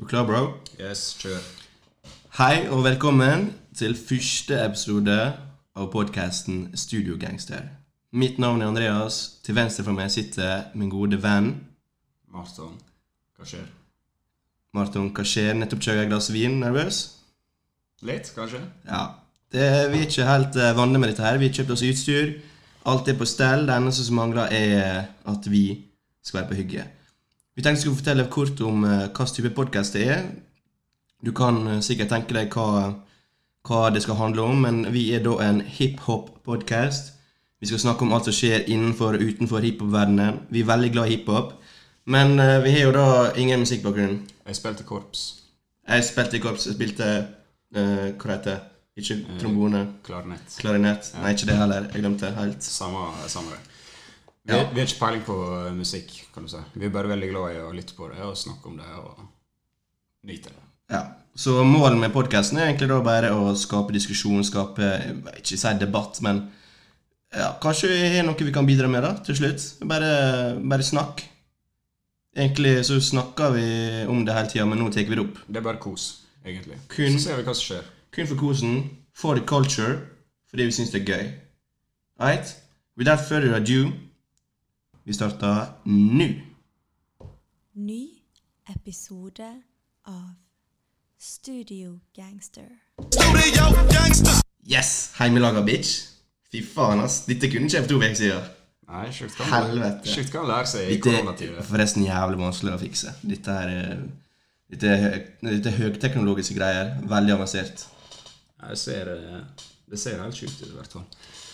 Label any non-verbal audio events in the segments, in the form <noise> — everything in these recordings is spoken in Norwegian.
Du klar, bro? Yes, kjør. Hei og velkommen til første episode av podkasten Studio Gangster. Mitt navn er Andreas. Til venstre for meg sitter min gode venn Marton, hva skjer? Marton. Hva skjer? Nettopp chugga et glass vin. Nervøs? Litt, kanskje? Ja. Det, vi er ikke helt uh, vant med dette her. Vi har kjøpt oss utstyr. Alt er på stell. Det eneste som mangler, er at vi skal være på hygge. Vi tenkte vi skulle fortelle kort om uh, hva slags type podkast det er. Du kan uh, sikkert tenke deg hva, hva det skal handle om, men vi er da en hiphop-podkast. Vi skal snakke om alt som skjer innenfor og utenfor hiphop-verdenen. Vi er veldig glad i hiphop, men uh, vi har jo da ingen musikkbakgrunn. Jeg spilte korps. Jeg spilte i korps. Jeg spilte uh, Hva heter det? Ikke trombone. Klarinett. Klarinett. Nei, ikke det heller. Jeg glemte det helt. Samme, samme det. Vi, Ja. vi har ikke peiling på uh, musikk, kan du si. Vi er bare veldig glad i å lytte på det og snakke om det og nyte det. Ja. Så målet med podkasten er egentlig da bare å skape diskusjon, skape Ikke si debatt, men ja, kanskje har noe vi kan bidra med da, til slutt. Bare, bare snakk. Egentlig så snakker vi om det hele tida, men nå tar vi det opp. Det er bare kos, egentlig. Kun- Så ser vi hva som skjer. Kun for kosen, for the culture, fordi vi syns det er gøy. Right? Without further ado, vi starter nå. Ny episode av Studio Gangster. Studio Gangster! Yes! Heimelaga bitch. Fy faen, ass. Dette kunne ikke jeg for to uker siden. Nei, sjukt kan Helvete. Sjukt kan lære seg i Dette er forresten jævlig vanskelig å fikse. Dette er, eh, dette er, høy- dette er høyteknologiske greier. Veldig avansert. Jeg ser, det. det ser helt sjukt ut, i hvert fall.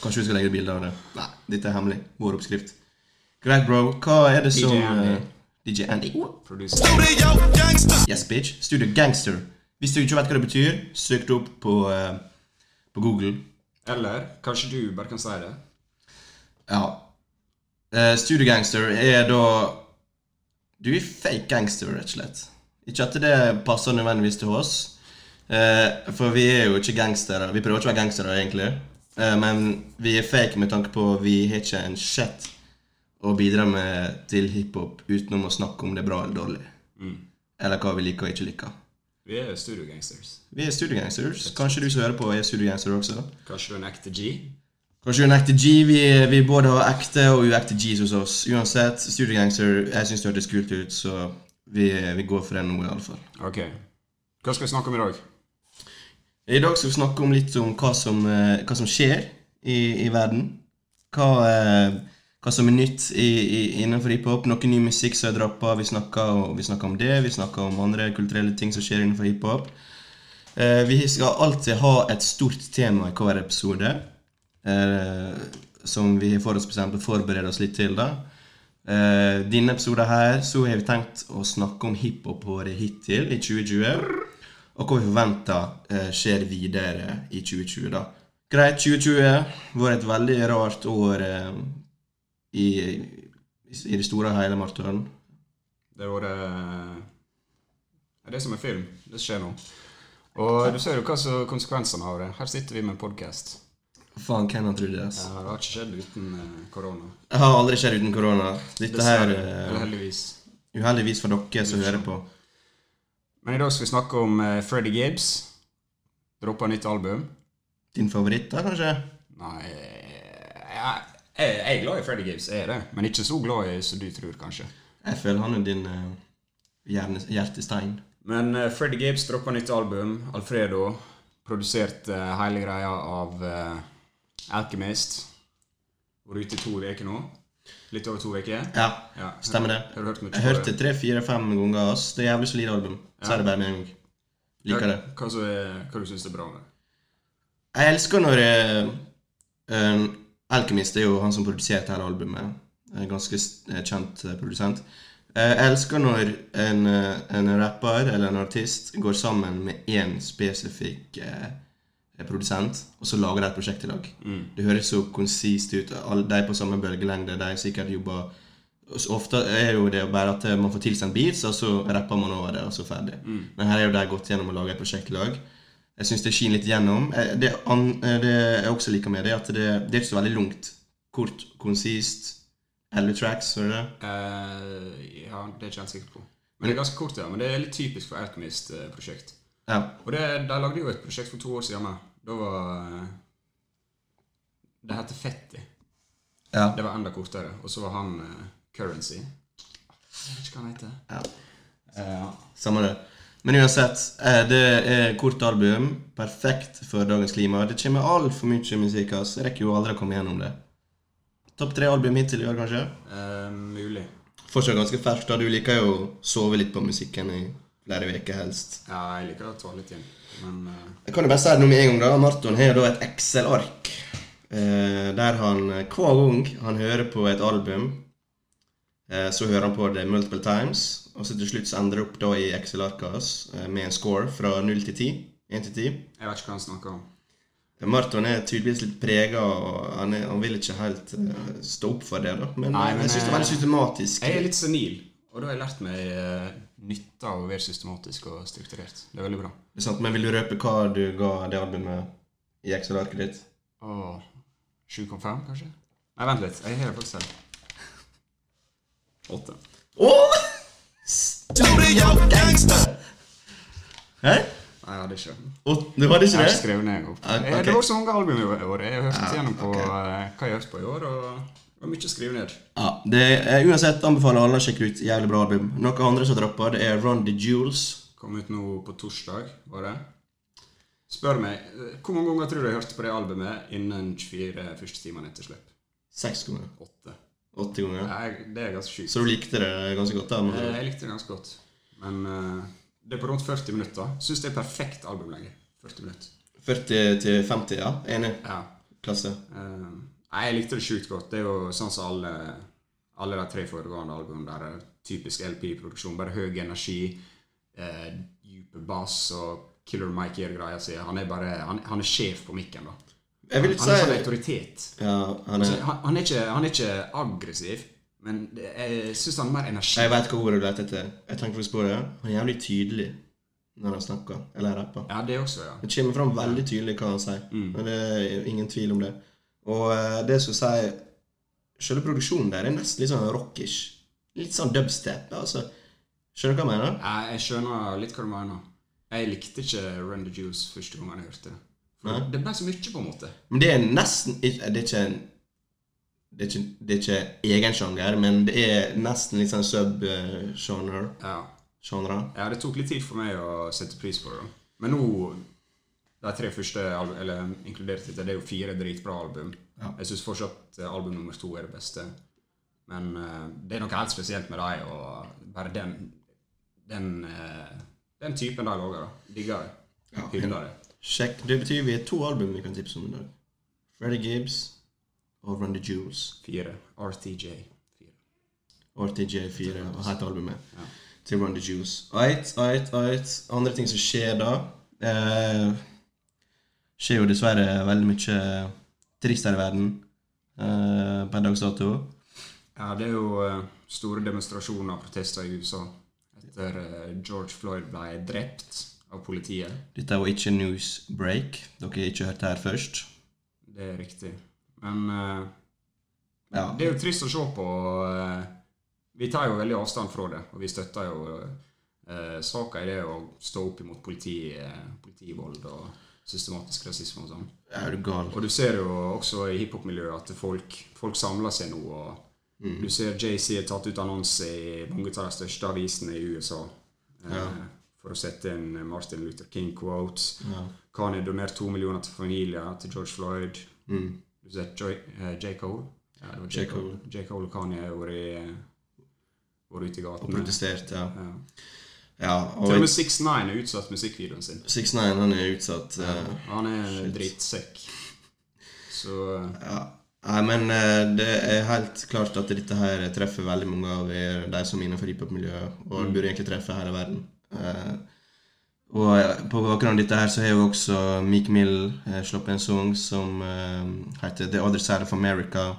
Kanskje vi skal legge bilde av det. Nei, dette er hemmelig. Vår oppskrift. Greit, bro. Hva er det som DJ Andy. eh, DJ Andy. Yes, bitch. Studio Gangster. Hvis du ikke vet hva det betyr, søk det opp på, uh, på Google. Eller kanskje du bare kan si det? Ja. Uh, Studio Gangster er da Du er fake gangster, rett og slett. Ikke at det passer nødvendigvis til oss. Uh, for vi er jo ikke gangstere. Vi prøver ikke å være gangstere, egentlig. Uh, men vi er fake med tanke på vi har ikke en shit å bidra med til hiphop utenom å snakke om det bra eller dårlig. Eller hva vi liker og ikke liker. Vi er Studio Gangsters. Vi er Studio Gangsters. Kanskje du som hører på, er Studio Gangster også? Kanskje du er en ekte G? Kanskje du er en ekte G. Vi, vi både har ekte og uekte Gs hos oss. Uansett, Studio Gangster, jeg syns det hørtes kult ut, så vi, vi går for det nå, iallfall. Ok. Hva skal vi snakke om i dag? I dag skal vi snakke om litt om hva som, eh, hva som skjer i, i verden. Hva, eh, hva som er nytt i, i, innenfor hiphop. Noe ny musikk som er droppa. Vi snakker, om det. Vi snakker om andre kulturelle ting som skjer innenfor hiphop. Eh, vi skal alltid ha et stort tema i hver episode. Eh, som vi har forhåndsbestemt å forberede oss litt til. da. Eh, denne episoden her så har vi tenkt å snakke om hiphop-året hittil i 2020. Og hva vi forventer eh, skjer videre i 2020. da. Greit, 2020 var et veldig rart år eh, i, i det store og hele, Martøren? Det var det Det er som er film. Det skjer nå. Og du ser jo hva som er konsekvensene av det. Her sitter vi med en podkast. Faen, hvem hadde trodd det? Det har ikke skjedd uten eh, korona. Det har aldri skjedd uten korona. Dette her. Eller eh. Uheldigvis for dere som hører på. Men i dag skal vi snakke om uh, Freddy Gibbs. Droppa nytt album. Din favoritt, da, kanskje? Nei jeg, jeg, jeg er glad i Freddy Gibbs, jeg er det. Men ikke så glad i som du tror, kanskje. Jeg føler han er din uh, hjertestein. Men uh, Freddy Gibbs droppa nytt album. Alfredo. Produsert uh, hele greia av uh, Alchemist. Vært ute i to uker nå. Litt over to uker. Ja, Ja. stemmer det. Har du mye Jeg hørte tre, fire, fem ganger. ass. Det er jævlig solid album. Så er det bare med en gang. Liker det. Hva, hva, hva du syns er bra med det? Jeg elsker når eh, Alchemist er jo han som produserte hele albumet. En ganske eh, kjent eh, produsent. Eh, Jeg elsker når en, en rapper eller en artist går sammen med én spesifikk eh, produsent, og så lager de et prosjekt i lag. Det høres så konsist ut. Alle, de på samme bølgelengde. De er sikkert jobber så Ofte er jo det bare at man får tilsendt beats, og så rapper man over det, og så ferdig. Men her er jo de gått gjennom å lage et prosjekt i lag. Jeg syns det skinner litt gjennom. Eh, Det, an, eh, det jeg også liker med det, er at det, det er ikke så veldig langt. Kort, konsist. Eller tracks, var det det? Uh, ja, det er ikke helt sikker på. Men det er ganske kort, ja. Men det er litt typisk for Alchemist-prosjekt. Ja. Og det, de lagde jo et prosjekt for to år siden. med. Da var Det heter Fetti. ja. Det var enda kortere. Og så var han uh, Currency. Jeg vet ikke hva han heter. Ja. Eh, Samme det. Men uansett, eh, det er kort album. Perfekt for dagens klima. Det kommer altfor mye musikk. ass. Jeg rekker jo aldri å komme gjennom det. Topp tre album hittil i år, kanskje? eh, mulig. Fortsatt ganske ferskt. da. Du liker jo å sove litt på musikken i flere uker helst. Ja, jeg liker å ta litt inn. Men eh, Jeg kan jo bare si det nå med en gang. da. Marton har jo da et Excel-ark. Eh, der han eh, hver gang han hører på et album, så hører han på det multiple times. Og så til slutt så ender det opp da i Excel-arket hans eh, med en score fra 0 til 10. 1 til 10. jeg vet ikke hva han snakker om. Marton er tydeligvis litt prega, og han, er, han vil ikke helt eh, stå opp for det. da Men, Nei, eh, men, jeg syns det er veldig eh, systematisk. Jeg er litt senil, og da har jeg lært meg nytte nytta av å være systematisk og strukturert. Det er veldig bra. Det er sant, Men vil du røpe hva du ga det albumet i Excel-arket ditt? Åh, 7,5 kanskje? Nei, vent litt. Jeg har det faktisk her. 8. Åh! Studio Gangster! Hæ? Nei, jeg hadde ikke. Og, Du hadde Jeg ikke har ikke det? skrevet ned opp. Ah, ok. Det var så mange album i år. Jeg har hørt Ja, gjennom på ok. eh, hva jeg har hørt på i år, og det var mye å skrive ned. Ja, det er Uansett anbefaler alle å sjekke ut jævlig bra album. Noe andre som dropper, det er Run the Jewels. Kom ut nå på torsdag, var det? Spør meg, eh, hvor mange ganger tror du jeg hørte på det albumet innen 24 første timene etter slipp? Seks ganger. 8. Åtte ganger. Jeg, det er ganske sjukt. Så du likte det ganske godt? da? Jeg, Jeg likte det ganske godt. Men uh, det er på rundt 40 minutter. Syns det er perfekt albumlenge. 40 minutter. 40 til 50, ja. Enig. Ja. Klasse. Uh, jeg likte det sjukt godt. Det er jo sånn som alle, alle de tre foregående albumene der er typisk LP-produksjon. Bare høy energi, uh, dype bass og Killer Mike gjør greia si. Han er bare Han, han er sjef på mikken, da. Han er sånn autoritet. ja, han Altså, er, han, han, er ikke, han er ikke aggressiv, men jeg syns han har mer energi. Jeg vet hva ordet du leter etter. Jeg tenker på det. Han er jævlig tydelig når han snakker. Eller rapper. Ja, det også, ja. Det kommer fram veldig tydelig hva han sier. Mm. Men det er ingen tvil om det. Og eh, det som sier Selve produksjonen der er nesten litt sånn rockish. Litt sånn dubstep. altså. Skjønner du hva jeg mener? Jeg skjønner litt hva du mener. Jeg likte ikke Run the Juice første gang jeg hørte det. Nei. Det ble så mye, på en måte. Men det er nesten ikke Det er ikke en det er ikke, det er ikke egen sjanger, men det er nesten litt sånn sub-genre. Ja. Genre. ja, det tok litt tid for meg å sette pris på det. Men nå De tre første eller inkludert dette, det er jo fire dritbra album. Ja. Jeg syns fortsatt eh, album nummer to er det beste. Men uh, det er noe helt spesielt med dem, og bare den den, uh, den typen de lager. Digger det. Ja, Hyller det. Sjekk. Det betyr vi har to album vi kan tipse om i dag. Freddy Gibbs og Run the Jewels. Fire. RTJ. Fire. RTJ4 og heter albumet. Ja. Til Run the Jewels. Ait, ait, ait. Andre ting som skjer da eh, Skjer jo dessverre veldig mye trist her i verden eh, per dags dato. Ja, det er jo eh, store demonstrasjoner og protester i USA etter eh, George Floyd ble drept av politiet. Dette er jo ikke news break. Dere har ikke hørt det her først. Det er riktig. Men uh, Ja. det er jo trist å se på. eh, vi tar jo veldig avstand fra det, og vi støtter jo uh, saka i det å stå opp imot politi, eh, politivold og systematisk rasisme og sånn. Er du gal? Og du ser jo også i hiphop-miljøet at folk, folk samler seg nå. og Mm. Du ser JC har tatt ut annonse i mange av de største avisene i USA eh, Ja. For å sette en Martin Luther King-quotes. Ja. Kanye donerte to millioner til familier til George Floyd. Mm. Du ser Joy, eh, J. Cole. Ja, det var J. J. Cole. J. Cole og Kanye har vært ute i Og protestert, ja. Ja. ja Til og og med 6ix9 har utsatt musikkvideoen sin. 6ix9ine han er utsatt. Ja, Han er Shit. drittsekk. Så eh, Ja. Nei, men eh, det er helt klart at dette her treffer veldig mange av er de som er innenfor hiphop-miljøet, og det burde egentlig treffe hele verden. Eh, og eh, på bakgrunn av dette her så har jo også Meek Mill uh, sluppet en sang som eh, heter The Other Side of America.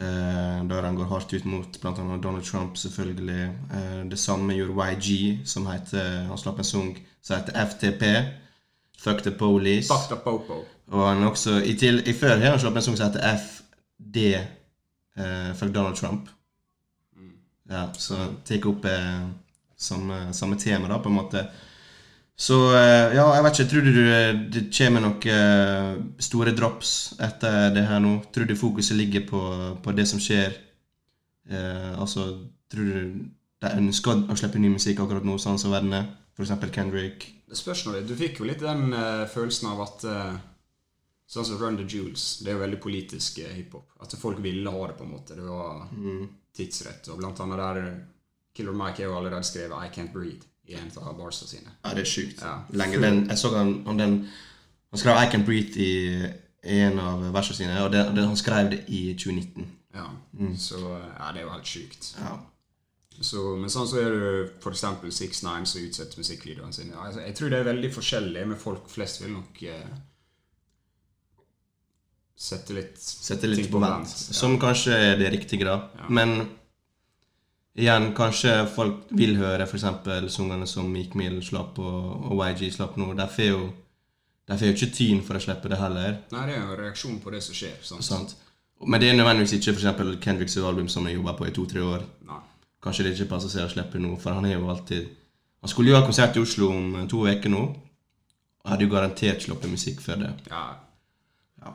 eh, der han går hardt ut mot bl.a. Donald Trump, selvfølgelig. Eh, det samme gjorde YG, som heter Han slapp en sang som heter FTP. Fuck the Police. Fuck the popo. Og han også, i, til, i før har han sluppet en sang som heter FD eh, for Donald Trump. Mm. Ja, så take opp eh, samme, samme tema, da, på en måte. Så eh, ja, jeg vet ikke. Tror du det- kommer noen eh, store drops etter det her nå? Tror du fokuset ligger på, på det som skjer? Eh, altså, tror du de ønsker å slippe ny musikk akkurat nå, sånn som verden er? Eksempel Kendrick. Det spørs nå litt. Du fikk jo litt den uh, følelsen av at uh, Sånn som Run the Jewels. Det er jo veldig politisk uh, hiphop. At folk ville ha det, på en måte. Det var tidsrett. Og blant annet der Killer Mike har jo allerede skrevet I Can't Breathe i en av barsa sine. Ja, det er sjukt. Ja. Lenge den, jeg så han han, den Han skrev I Can't Breathe i, i en av versene sine, og det, det, han skrev det i 2019. Ja. Så eh, ja, det er jo helt sjukt. Ja. Så, men sånn så er det f.eks. 6 9 som utsetter musikkvideoene sine. Altså, jeg tror det er veldig forskjellig, men folk flest vil nok eh, sette litt Sette litt på vent. Ja. Som kanskje er det riktige, da. Ja. Men igjen, kanskje folk vil høre f.eks. sangene som Meek Mill slapp, og, og YG slapp nå. De får jo de får jo ikke tyn for å slippe det heller. Nei, det er jo en reaksjon på det som skjer. Sant? sant? Men det er nødvendigvis ikke f.eks. Kendricks album som jeg jobber på i to-tre år. Nei. Kanskje det ikke passer seg å slippe nå, for han er jo alltid Han skulle jo ha konsert i Oslo om to uker nå. Og hadde jo garantert sluppet musikk før det. Ja, ja.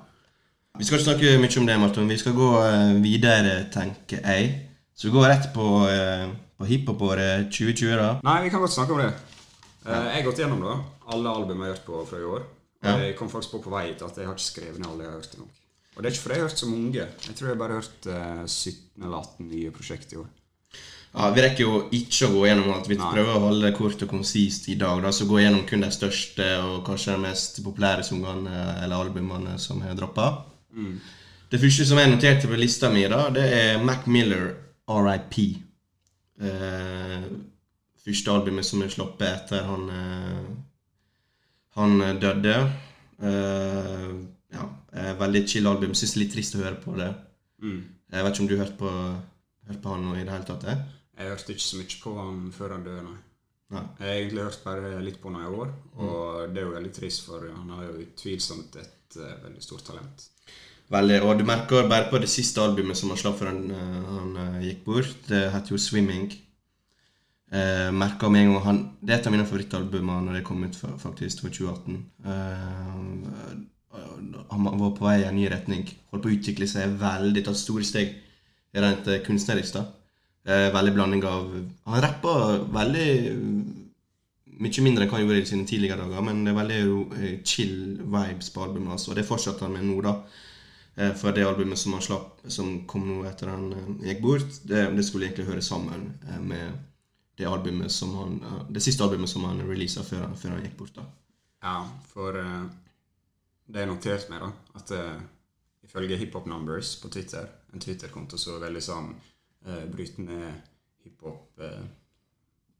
Vi skal ikke snakke mye om det, Martin. Vi skal gå eh, videre, tenker jeg. Så vi går rett på, eh, på hiphop-året 2020, da. Nei, vi kan godt snakke om det. Eh, jeg har gått gjennom da, alle album jeg har hørt på fra i år. Og Ja. Jeg kom faktisk på på vei hit at jeg har ikke skrevet ned alle jeg har hørt nå. Og det er ikke fordi jeg har hørt så mange. Jeg tror jeg bare har hørt eh, 17 eller 18 nye prosjekt i år. Ja, Vi rekker jo ikke å gå gjennom alt. Vi Nei. prøver å holde det kort og konsist i dag. da, Så gå gjennom kun de største og kanskje de mest populære sangene eller albumene som har droppa. Det første som jeg noterte på lista mi, da, det er Mac Miller, RIP. Eh, første albumet som er sluppet etter han eh, Han døde. Eh, ja, eh, veldig chill album. Syns det er litt trist å høre på det. Mm. Jeg vet ikke om du hørte på, hørt på han i det hele tatt? Eh? Jeg hørte ikke så mye på han før han døde, nei. Nei. Jeg har egentlig hørt bare litt på han i år, og det er jo veldig trist, for han har jo utvilsomt et uh, veldig stort talent. Veldig, og du merker bare på det siste albumet som han slapp før han, eh, han eh, gikk bort. Det heter jo 'Swimming'. Eh, merker med en gang han, Det er et av mine favorittalbumer når det kom ut, for, faktisk, for 2018. Eh, han var på vei i en ny retning. Holdt på å utvikle seg veldig, tatt store steg rent eh, kunstnerisk. da. Eh, veldig blanding av Han rappa veldig mye mindre enn hva han gjorde i sine tidligere dager, men det er veldig eh, chill vibes på albumet. Altså. Og det fortsetter han med nå, da. Eh, For det albumet som slapp, som kom nå etter han eh, gikk bort, det, det skulle egentlig høre sammen eh, med det albumet som han Det siste albumet som han releasa før, før han gikk bort. da. Ja, for eh, det er notert meg, da, at eh, ifølge Hiphop Numbers på Twitter, en Twitter-konto som er veldig sånn uh, brytende hiphop eh,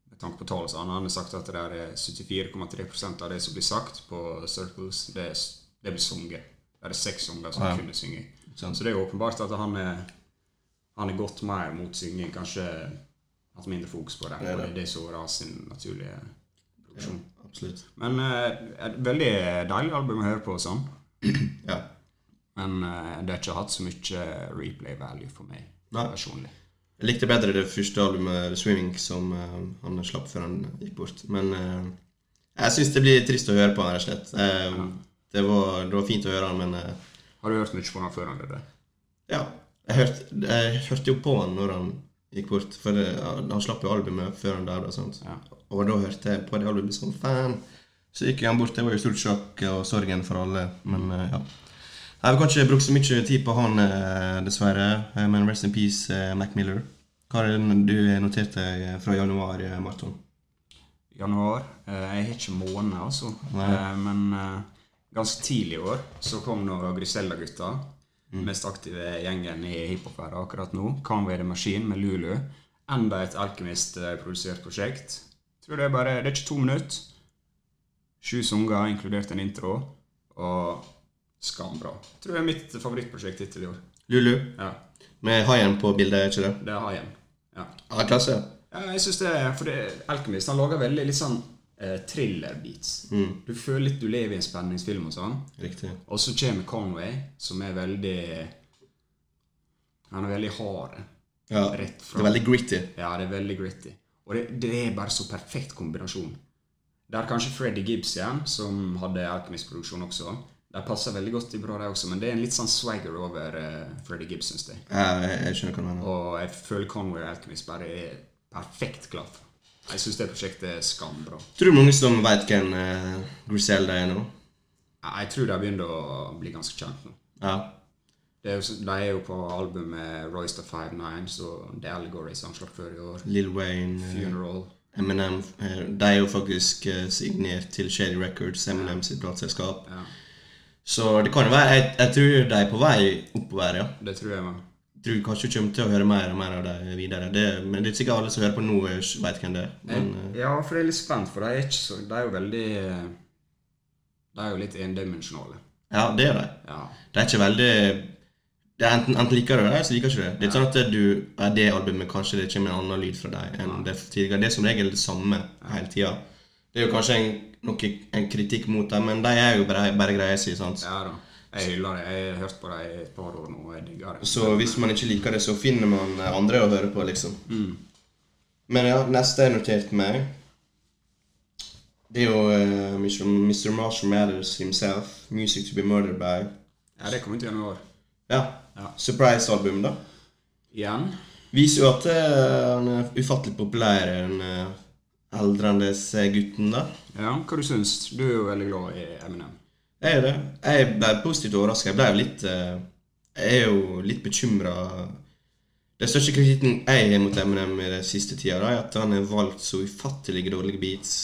med tanke på tall og sånn, han har sagt at det er 74,3% av det som blir sagt på Circles, det, det blir sunget. Det er seks sanger som Ja. kunne synge. Sånn. Så det er åpenbart at han er han er gått mer mot synging, kanskje hatt mindre fokus på det. Det er det. det som var sin naturlige produksjon. Absolutt. Men uh, et veldig deilig album å høre på sånn. Ja. Men uh, det har ikke hatt så mye replay value for meg Nei. personlig. Jeg likte bedre det første albumet, 'Swimming', som uh, han slapp før han gikk bort. Men uh, jeg syns det blir trist å høre på rett og slett. Eh, det, var, det var fint å høre han, men eh, Har du hørt mye på han før han døde? ja. Jeg hørte, jeg hørte jo på han når han gikk bort, for det, han slapp jo albumet før han døde. og sånt. Ja. Og da hørte jeg på det albumet som fan. Så gikk han bort. Det var jo stort sjokk og sorgen for alle. Men eh, ja. Jeg har kanskje brukt så mye tid på han, eh, dessverre. Eh, Men rest in peace, eh, Mac Miller. Hva er det du noterte eh, fra januar, Marton? Januar. Jeg har ikke måned, altså. Nei. Men ganske tidlig i år så kom nå Grisella-gutta. Mm. Mest aktive gjengen i hiphop-verden akkurat nå. Conway the Machine med Lulu. Enda et Alchemist-produsert prosjekt. Tror det er bare Det er ikke to minutter. Sju sanger, inkludert en intro. Og skambra. Tror det er mitt favorittprosjekt hittil i år. Lulu, Ja, med haien på bildet, ikke det? det er haien. Ja. Ja, klasse. Ja, jeg synes det er, for Alkymist han lager veldig litt sånn eh, thriller-beats. Du føler litt du lever i en spenningsfilm og sånn. Riktig. Og så kommer Conway, som er veldig Han er veldig hard. Ja, Rett det er veldig gritty. Ja, det er veldig gritty. Og det, det er bare så perfekt kombinasjon. Der kanskje Freddie Gibbs igjen, som hadde Alchemist-produksjon også. De passer veldig godt i bra, de også, men det er en litt sånn swagger over uh, Freddie Gibbs, syns jeg. Ja, jeg, jeg skjønner hva du mener. Og jeg føler Conway og Alchemist bare er perfekt klaff. Jeg syns det prosjektet er skambra. Tror du mange som veit hvem uh, Griselda er nå? Jeg tror de begynner å bli ganske kjent nå. Ja. Det er jo, de er jo på albumet Royster 59, så The Allegory som slapp før i år. Lil Wayne, eh, Funeral. Eminem eh, De er jo faktisk signert til Shady Records, Eminem sitt plateselskap. Ja, Så det kan jo være Jeg, jeg tror de er på vei oppover, ja. det tror jeg var. Tror kanskje du kommer til å høre mer og mer av dem videre. Det, men det er ikke sikkert alle som hører på nå, vet hvem det er. Men, eh, Ja, for jeg er litt spent, for de er, så, de er jo veldig De er jo litt endimensjonale. ja, det er de. Ja. Det er ikke veldig det er enten, enten liker du det, eller så liker du det. Det er ikke sånn at du er det albumet kanskje det kommer en annen lyd fra deg enn det tidligere. Det er som regel det samme hele tida. Det er jo kanskje en, noe, en kritikk mot dem, men de er jo bare, bare greia si. sant? ja da. Jeg hyller det. Jeg har hørt på det i et par år nå, og jeg digger det. Så hvis man ikke liker det, så finner man andre å høre på, liksom. Men ja, neste er notert meg. Det er jo uh, Mr. Mr. Marshall Mathers himself. 'Music to be Murdered by'. Ja, det kom ut i januar. Ja. Ja. Surprise-album, da. Igjen. Viser jo at eh, han er ufattelig populær, enn uh, aldrende gutten, da. Ja, hva du syns? Du er jo veldig glad i Eminem. Jeg er det. Jeg ble positivt overraska. Jeg ble litt eh, Jeg er jo litt bekymra. Den største kritikken jeg har mot Eminem i den siste tida, da, er at han har valgt så ufattelig dårlige beats.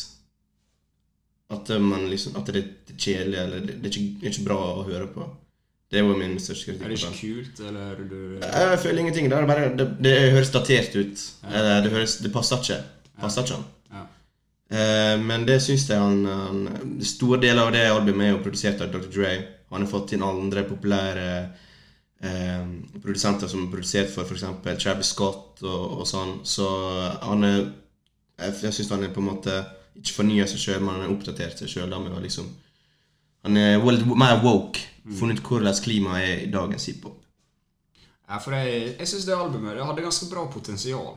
At, man liksom, at det er kjedelig, eller det er, ikke, det er ikke bra å høre på. Det var min største kritikk. Er det ikke kult, eller du Jeg føler ingenting. Det, bare, det, det høres datert ut. Ja. det, høres, det passer ikke. Passer ikke han. Eh, men det syns jeg han, han Store deler av det albumet er jo produsert av Dr. Dre. Han har fått inn andre populære eh, produsenter som har produsert for f.eks. Travis Scott og, og sånn. Så han er Jeg, jeg syns han er på en måte ikke fornya seg sjøl, men han har oppdatert seg sjøl. Liksom, han er well, mer woke. Funnet ut hvordan klimaet er i dagens hiphop. Ja, for jeg, jeg syns det albumet det hadde ganske bra potensial.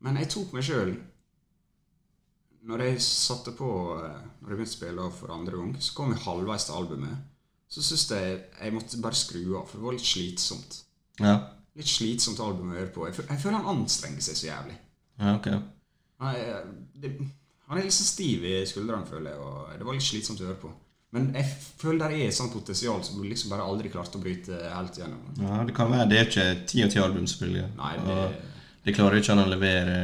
Men jeg tok meg sjøl Når jeg satte på eh, Når jeg begynte å spille av for andre gang, så kom jeg halvveis til albumet. Så syns jeg jeg måtte bare skru av, for det var litt slitsomt. Ja, Litt slitsomt album å høre på. Jeg, jeg føler han anstrenger seg så jævlig. ja ok. Han det, han er så stiv i skuldrene, føler jeg, og det var litt slitsomt å høre på. Men jeg føler det er et sånt potensial som du liksom bare aldri klarte å bryte helt gjennom. Ja, det kan være. Det er ikke ti og ti album, selvfølgelig. Nei, det, Og det klarer ikke han å levere.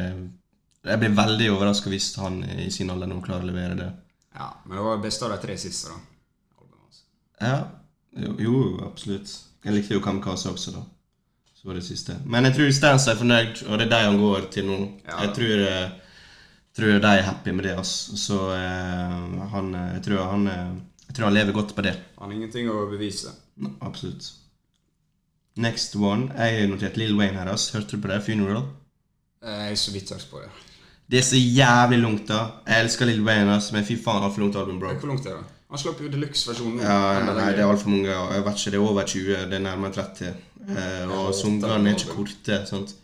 Jeg blir veldig overraska hvis han i sin alder nå klarer å levere det. ja, men det var best av de tre siste, da. Ja, jo, jo absolutt. Jeg likte jo Kamikaze også, da. Så var det siste. Men jeg tror Stans er fornøyd, og det er de han går til nå. Ja. Jeg tror, eh, tror de er happy med det. Altså. Så eh, han, eh, jeg, tror han, eh, jeg tror han lever godt på det. Han har ingenting å bevise. No, absolutt. Next one. Jeg har notert Lill Wayne her. ass. Hørte du på det? Funeral? Jeg har så vidt hørt på det. Det er så jævlig langt, da. Jeg elsker Lill Wayne, men fy faen, altfor langt album, bro. Hvor langt er det? Han slapp jo deluxe-versjonen. Ja, nei, det er altfor mange. Jeg vet ikke, det er over 20. Det er nærmere 30. Uh, og Ja, sangene er ikke korte. sant?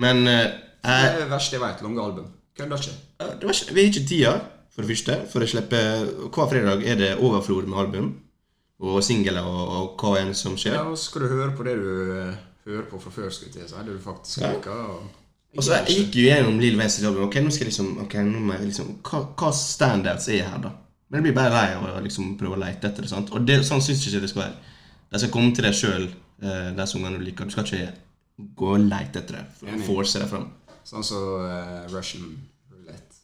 Men eh, Det er det verste jeg vet. Lange album. Kødder ikke. det ikke, vi har ikke tida, for det første. For å slippe Hver fredag er det overflod med album. Og singler og, og hva enn som skjer. Ja, og skal du høre på det du eh, hører på fra før, skulle jeg si. Det du faktisk liker. Og... Og så jeg gikk jo gjennom Lill Wayne album. Ok, nå skal jeg liksom, okay, nå må jeg liksom Hva, hva standards er her, da? Men jeg blir bare lei av å liksom prøve å lete etter det. sant? Og det, sånn syns jeg ikke det skal være. De skal komme til deg sjøl, de ungene du liker. Du skal ikke gå og lete etter det. Force det fram. Sånn som eh, Russian Roulette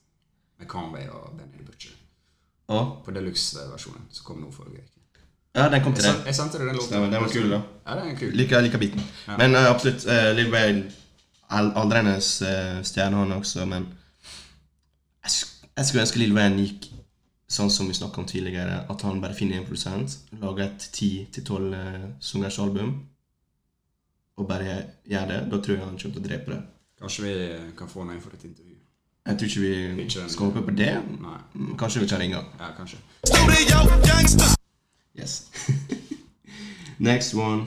med Conway og Benny Butcher. Og På deluxe-versjonen som kom nå forrige uke. Ja, den kom til deg. jeg sendte deg den låten. Den var- den var kul, da. Ja, den er kul. Liker, jeg liker biten. Men uh, absolutt, uh, Lill Wayne al- Aldrende uh, stjerne, han også, men jeg, sk- jeg skulle ønske Lill Wayne gikk sånn som vi snakka om tidligere, at han bare finner en produsent, lager et 10-12 tolv sangers album, og bare gjør det. Da tror jeg han kommer til å drepe det. Kanskje vi kan få noen for et intervju. Jeg tror ikke vi Ikke skal håpe på det. Nei. Mm, Kanskje vi kan ringe. Ja, kanskje. Yes. <laughs> Next one.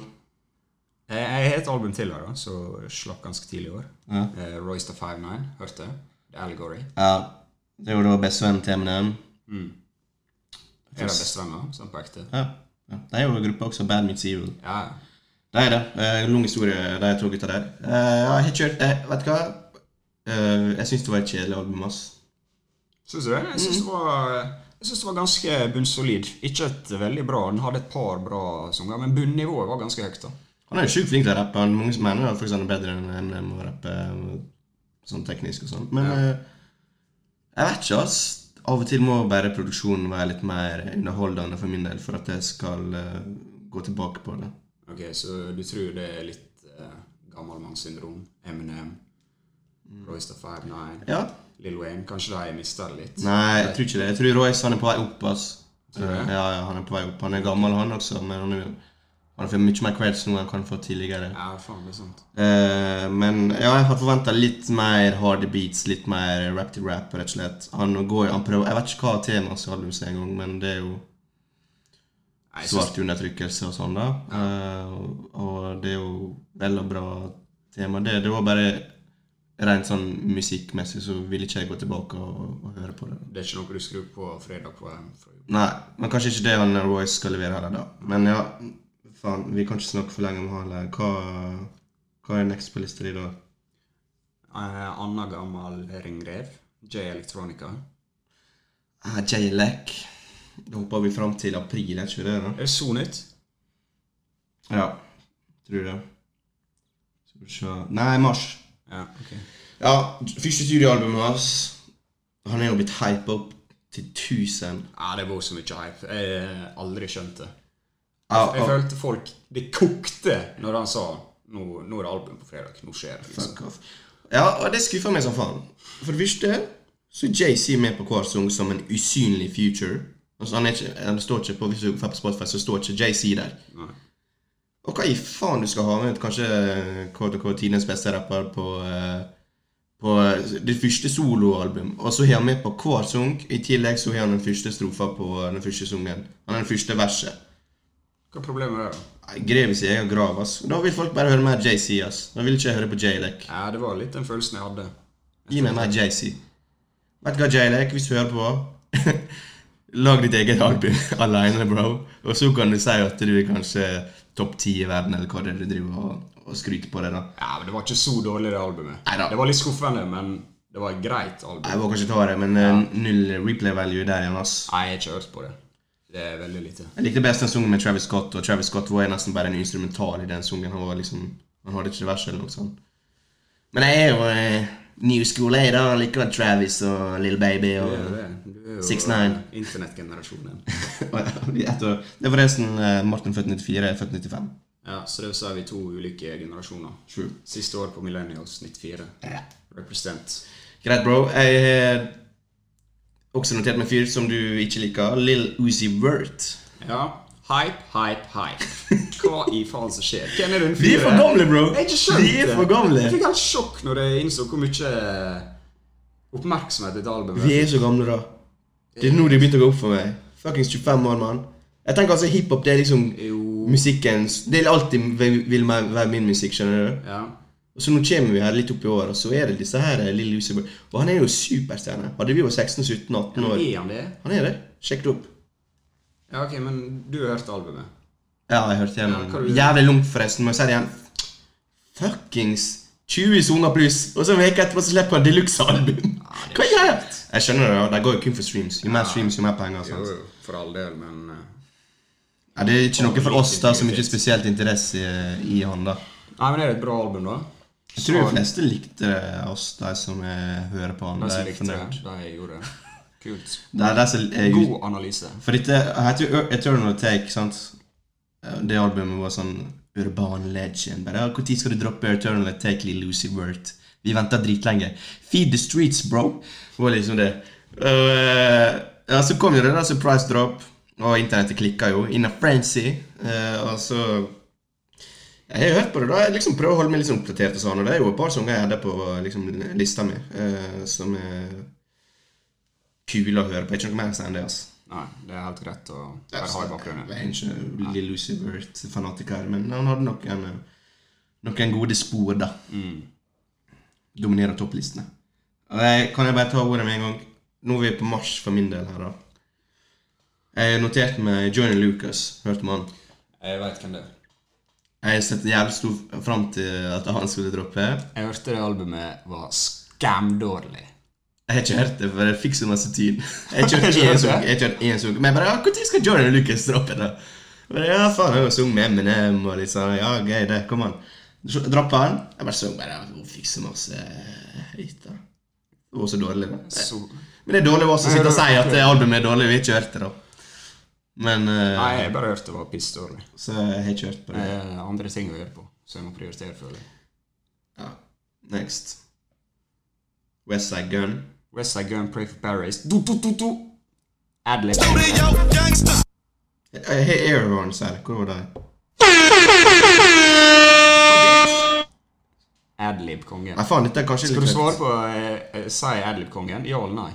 Jeg, jeg har et album til her, da, som slapp ganske tidlig i år. Ja. Eh, Royster 59, hørte jeg. The Allegory. Ja. Det var da bestevennen til Eminem. Er det bestevenner? Sånn på ekte? Ja. ja. De er jo en gruppe også, Bad Meets Evil. Ja. Det er det. Uh, lang historie, de to gutta der. Uh, jeg har ikke hørt det. Vet du hva? Uh, jeg syns det var et kjedelig album, ass. Syns du det? Jeg syns det var jeg synes det var ganske bunnsolid. Ikke et veldig bra, Den hadde et par bra sanger, men bunnivået var ganske høyt. da. Han er jo sjukt flink til å rappe. Han- Mange som mener at han er bedre enn Eminem å rappe eh, sånn teknisk og sånn. Men Ja. eh, jeg vet ikke, ass. Av og til må bare produksjonen være litt mer underholdende for min del for at jeg skal uh, gå tilbake på det. Ok, Så du tror det er litt uh, gammelmannssyndrom? Eminem, Royce the Five Nine, Ja. Lill Wayne? Kanskje de mista det litt? Nei, jeg tror ikke det. Jeg tror Royce han er på vei opp, ass. Eh, Ja, ja, han er på vei opp. Han er gammel, han også, men han, er, han får mye mer creds nå enn han kan få tidligere. Ja, faen, det er sant. Eh, men ja, jeg har forventa litt mer harde beats, litt mer rap til rap, rett og slett. Han går, han prøver, Jeg vet ikke hva temaet skal albumet er engang, men det er jo svart undertrykkelse og sånn, da. Eh, og, og det er jo vel og bra tema. Det, det var bare rent sånn musikkmessig, så vil ikke jeg gå tilbake og, og høre på det. Det er ikke noe du skrur på fredag på en? fra jobb? Nei, men kanskje ikke det han Royce skal levere heller, da. Men ja, faen, vi kan ikke snakke for lenge om han. Hva, hva er next på lista di, da? Uh, Anna gammel ringrev. J Electronica. Uh, J-Lek, Da hopper vi fram til april, er ikke det? da? Er så nytt? Ja, tror det. Skal vi se Nei, mars. Ja, ok. Ja, første studioalbumet hans Han er jo blitt hypa opp til 1000. Ja, det var så mye hype. Jeg har aldri skjønt det. Ja, Jeg følte folk Det kokte når han sa nå, nå er det album på fredag. Nå skjer det. liksom. Ja, og det skuffa meg som faen. For det første så er JC med på hver sang som en usynlig future. Altså, han ikke, han står ikke på, Hvis du får på Spotify, så står ikke JC der. Nei. Og hva i faen du skal ha med kanskje KTK tidenes beste rapper på eh, På eh, det første soloalbum. Og så har han med på hver sang. I tillegg så har han den første strofa på den første sangen. Han er den første verset. Hva er problemet da? Nei, Grev i sin egen grav, ass. Da vil folk bare høre mer JC, ass. Da vil ikke høre på J-Lek. Ja, Det var litt den følelsen jeg hadde. Gi meg mer JC. Vet du hva, J-Lek, hvis du hører på <laughs> Lag ditt eget album <laughs> alene, bro. Og så kan du si at du er kanskje topp ti i verden, eller hva det er du driver og, og skryter på det, da. Ja, men Det var ikke så dårlig, det albumet. Neida. Det var litt skuffende, men det var et greit album. Jeg var kanskje ta det, men ja. null replay value der igjen, ass. Nei, jeg har ikke hørt på det. Det er veldig lite. Jeg likte best den sangen med Travis Scott, og Travis Scott var nesten bare en instrumental i den sangen. Han var liksom Han hadde ikke vers eller noe sånt. Men jeg er jo eh, new school, jeg, da. Likevel Travis og Little Baby og jo 6ix9ine. eh, internettgenerasjonen. <laughs> Ett år. Det er forresten eh, Martin født 94, jeg er født 95. Ja, så det er vi to ulike generasjoner. True. Siste år på Millennials, 94. Ja. Represent. Greit, bro. Jeg har også notert med fyr som du ikke liker. Lill Uzi Vert. Ja. Hype, hype, hype. Hva i faen som skjer? Hvem er den Vi er for gamle, bro! Jeg skjønt er for gamle. Jeg fikk helt sjokk når jeg innså hvor mye oppmerksomhet dette albumet Vi er så gamle, da. Det er nå det begynte å gå opp for meg. Fuckings 25 år, mann. Jeg tenker altså Hiphop det er liksom Jo musikkens Det er alltid vil vil være min musikk, skjønner du. Ja. Så nå kommer vi her litt opp i år, og så er det disse her Lille Lucifer. Og han er jo superstjerne. Hadde vi jo 16-17-18 år Er han det? Han er det. Sjekk det opp. Ja, ok, men du har hørt albumet? Ja, jeg hørte Ja, gjennom. du- Jævlig langt, forresten. Må jeg si det igjen. Fuckings 20 soner pluss, og så en uke etterpå så slipper han deluxe-album. Hva gjør det? Jeg skjønner det, ja. de går jo kun for streams. Jo mer streams, jo mer penger. Sant? jo, for all del, men eh, Ja, det er ikke noe for oss da som ikke har spesielt interesse i, i han, da. Nei, men det er et bra album, da. Jeg tror de fleste likte oss, de som hører på. De som likte det, de gjorde det. Kult. <laughs> Det er de som er God analyse. For dette heter jo Eternal Take, sant? Det albumet var sånn urban legend. Bare, Når skal du droppe Eternal Take, Lille Lucy Word? Vi venta dritlenge. Feed the streets, bro. Det var liksom det. Eh, ja, så kom jo det der surprise drop, og internettet klikka jo. In a frenzy. Uh, og så Jeg har hørt på det, da. Jeg liksom prøver å holde meg litt sånn oppdatert. og sånn, og Det er jo et par sanger jeg hadde på liksom, lista mi, eh, som er kule å høre på. Ikke noe mer enn det. altså. Nei, det er helt greit å bare ha i bakgrunnen. Jeg er ikke Lill Lucy Vert-fanatiker, men han hadde noen, noen gode spor, da. Mm. Dominerer topplistene. Kan jeg bare ta ordet med en gang? Nå er vi på mars for min del her, da. Jeg noterte meg Johnny Lucas. Hørte man? Jeg veit hvem det er. Jeg setter jævlig stor fram til at han skulle droppe. Jeg hørte det albumet var skamdårlig. Jeg har ikke hørt det, for jeg fikk så masse tyn. Jeg har ikke hørt <laughs> én sang. Men jeg bare Når skal Johnny Lucas droppe? Jeg Bare, ja, faen, jeg har sunget med Eminem og litt sånn. Ja, gøy, det. Kom an. Så Droppa han. Jeg bare sang bare, Hun fikk så masse høyt da. Det var så dårlig, da. Men det er dårlig å sitte og si at albumet er dårlig. Vi har ikke hørt det, da. Men uh, Nei, jeg bare hørte det var pissdårlig. Så jeg har ikke hørt på Det er andre ting å gjøre på, så jeg må prioritere, føler jeg. Ja. Next. Westside Gun. Westside Gun, Pray for Paradise. Du, du, du, du. Adlib. Jeg har Airhorns her. Hvor var de? Adlib-kongen. Nei, faen, dette er kanskje Skal du litt svare på eh, eh, Si Adlib-kongen? Ja eller nei?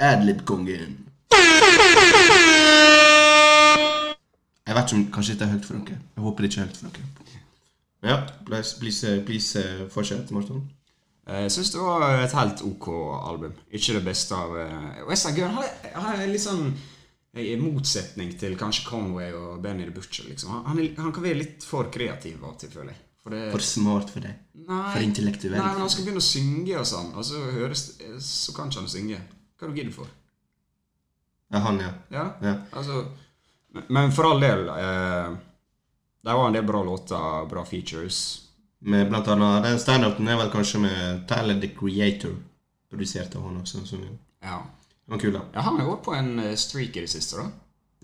Adlib-kongen. <laughs> Jeg vet som kanskje dette er høyt for dere. Jeg håper det ikke er høyt for dere. Ja, please, please, please eh, fortsett, Morten. Eh, Jeg syns det var et helt ok album. Ikke det beste av Westside Gun har, har en litt sånn i motsetning til kanskje Conway og Benny the Butcher. Liksom. Han, han, han kan være litt for kreativ av og til, føler jeg. For det, For smart for deg. nei, For intellektuell. Nei, men han skal begynne å synge og sånn, og så, høres, så kan ikke han synge. Hva er du gidder for? Ja, han, ja. Ja, ja. altså Men, for all del eh, Det var en del bra låter, bra features. Med blant annet Den standupen er vel kanskje med Tyler the Creator. Produsert av han også. Så Ja. Han var kul, da. ja han har gått på en eh, streak i det siste, da.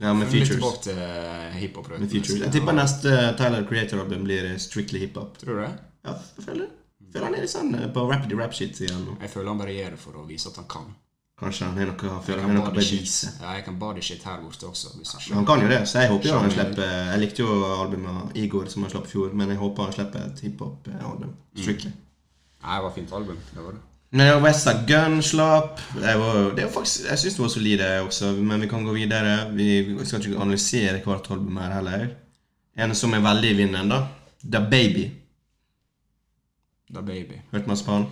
Ja, med Litt features. tilbake til eh, hiphop. Med features. Jeg tipper neste Tyler Creator-album blir eh, Strictly hiphop. Tror du det? Ja, jeg føler føler han er litt sånn på rapid rap-shit igjen nå. Jeg føler han bare gjør det for å vise at han kan. Kanskje han har noe, føler han har noe å bevise. Ja, jeg kan body shit her borte også. Han kan jo det, så jeg håper jo han slipper Jeg likte jo albumet Igor som han slapp i fjor, men jeg håper han slipper et hiphop-album. Strictly. Nei, det var fint album. Det var det. Nei, Westside Gun slapp det var, det var faktisk, Jeg syns det var solide også, men vi kan gå videre. Vi, skal ikke analysere hvert album her heller. En som er veldig i vinden, da. The Baby. Da Baby. Hørte masse på han?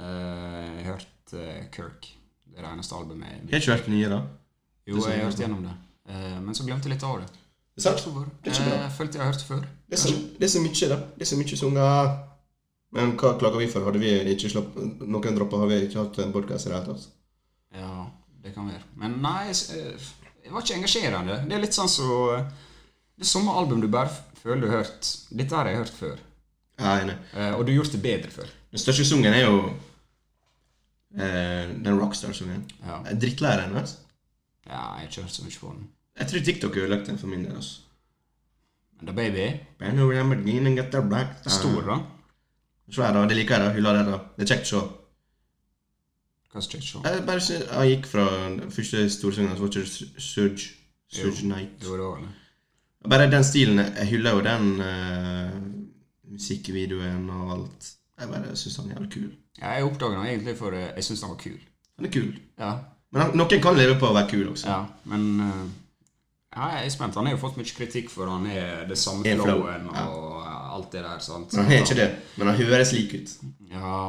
Eh, jeg hørte uh, Kirk. Det er eneste albumet Har ikke hørt det nye, da? Jo, jeg har hørt gjennom det. Eh, men så glemte jeg litt av det. Det er sant? Det er ikke bra. Jeg følte jeg har hørt det før. Det er, så, det er så mye, da. Det er så mye sanger. Men hva klager vi for? Hadde vi ikke slapp, noen dropper, har vi ikke hatt en podkast i det hele tatt. Ja, det kan være. Men nei, s- eh, det var ikke engasjerende. Det er litt sånn så Det er samme album du bare føler du har hørt. Dette har jeg hørt før. Er enig. Eh, og du har gjort det bedre før. Den største sangen er jo eh, den Rockstar-sangen. Ja. Jeg er Drittlei den, vet ja, jeg har hørt så mye på den. Jeg tror TikTok har ødelagt den for min del. altså. Men da Baby Stor, da. Svær, da. Det liker jeg, da. Hylla det, da. Det er kjekt å se. Hva er kjekt å se? Jeg bare jeg gikk fra den første storsangen, så var ikke det Surge. Surge Night. Jo, det var det. Bare den stilen. Jeg hyller jo den uh, musikkvideoen og alt. Jeg bare syns han er jævlig kul. Ja, jeg oppdaga han egentlig for eh, jeg syns han var kul. Han er kul. Ja, Men han, noen kan leve på å være kul også. ja men eh, ja, jeg er spent. Han har jo fått mye kritikk for han er det samme flow, flowen ja. og alt det der. sant? Men han har ikke det. Men han høres lik ut. Ja,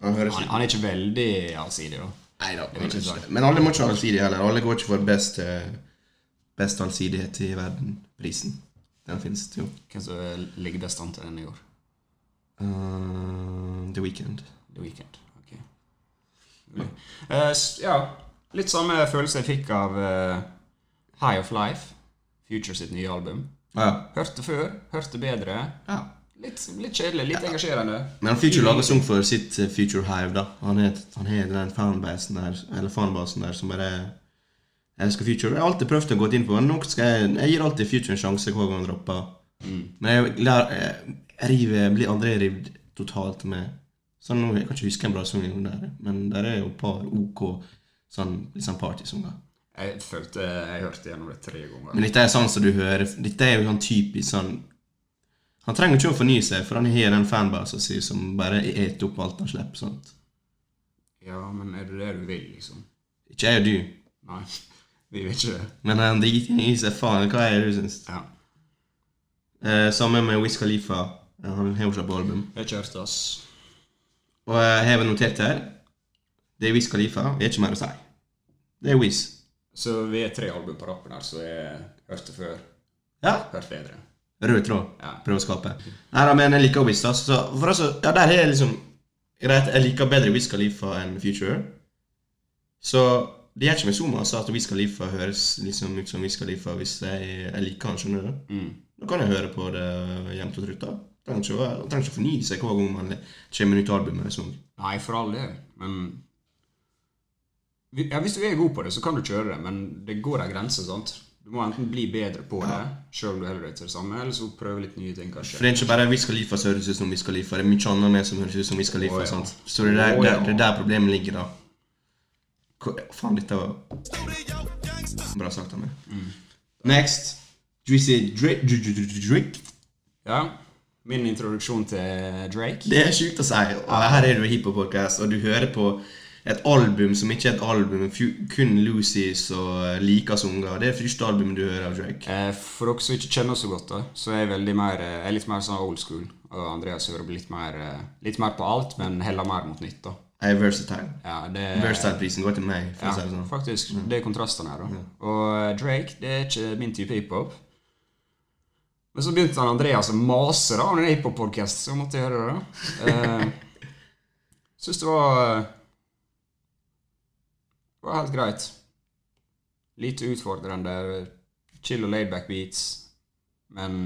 Han høres han, han er ikke veldig allsidig, da. Nei da. Men alle må ikke være allsidig heller. Alle går ikke for best, eh, best allsidighet i verden-prisen. Den finnes jo. Hvem som ligger best an til den i år? Uh, The Weekend. The Weekend. ok. Uh, ja, litt samme følelse jeg fikk av uh, High of Life, Future sitt nye album. Ja. Hørte før, hørte bedre. ja. Litt, litt kjedelig, litt engasjerende. Men Future lager sang for sitt Future Hive, da. Han har den fanbasen der, eller fanbasen der som bare elsker Future. Jeg har alltid prøvd å gå inn på skal jeg, jeg gir alltid Future en sjanse hver gang han dropper. Men jeg, lær, jeg, jeg river, blir aldri revet totalt med. Sånn, jeg kan ikke huske en bra sang men der er jo et par OK sånn, liksom sånn partysanger. Jeg følte jeg hørte gjennom det tre ganger. Men dette er sånn som du hører Dette er jo sånn typisk sånn Han trenger ikke å fornye seg, for han har den fanbasen sin som bare eter opp alt han slipper. sånt. Ja, men er det det du vil, liksom? Ikke jeg og du, Nei, <laughs> vi vil ikke det. men han driter i seg faen. Hva er det du syns? Ja. Eh, samme med Wiz Khalifa. Eh, Han har jo ikke på album. Jeg har ikke hørt ass. Og jeg har notert her Det er Wiz Khalifa. Det er ikke mer å si. Det er Wiz. Så vi er tre album på rappen her, så jeg hørte før. Ja. Hørt bedre. Rød tråd. Ja. Prøve å skape. Nei da, men jeg liker Wiz, da. Så for altså, ja, der er jeg liksom Greit, jeg liker bedre Wiz Khalifa enn Future. Så det gjør ikke meg så mye at Wiz Khalifa høres liksom ut som Wiz Khalifa hvis jeg, jeg liker han, skjønner du? Mm. Da kan jeg høre på det jevnt og trutt. Trenger ikke, trenger ikke å fornye seg hver gang man kommer nytt album eller sånn. Nei, for all del, men ja, Hvis du er god på det, så kan du kjøre det, men det går ei grense. sant? Du må enten bli bedre på det, sjøl om du heller deg til det samme, eller så prøve litt nye ting, kanskje. For det er ikke bare Wiz Khalifa som høres ut som Wiz Khalifa. Det er mye annet med som høres ut som Wiz Khalifa. Å, ja. Så det er der, ja. der, er der problemet ligger, da. Hva, faen, dette var Bra sagt av meg. Mm. Next. Juicy Drake. Dr- Dr- Dr- Drake. Ja, Min introduksjon til Drake. Det er sjukt å si. Og her er du i hiphop-podcast, og du hører på et album som ikke er et album, kun Lucy's og Likas unger. Det er første albumet du hører av Drake. Eh, For dere som ikke kjenner oss så godt, da, så er jeg mer, eh, er litt mer sånn old school. Og Andreas hører litt mer, eh, litt mer på alt, men heller mer mot nytt. da. Jeg er versatile. Ja, Versatile-prisen går til meg. Ja, det sånn. faktisk. Det er kontrastene her. da. Og eh, Drake det er ikke min type hiphop. Men så begynte han Andreas å mase da, om en hiphop-podkast, så måtte jeg høre det. da. Eh, Syns det var eh, Det var helt greit. Lite utfordrende. Chill og laidback beats. Men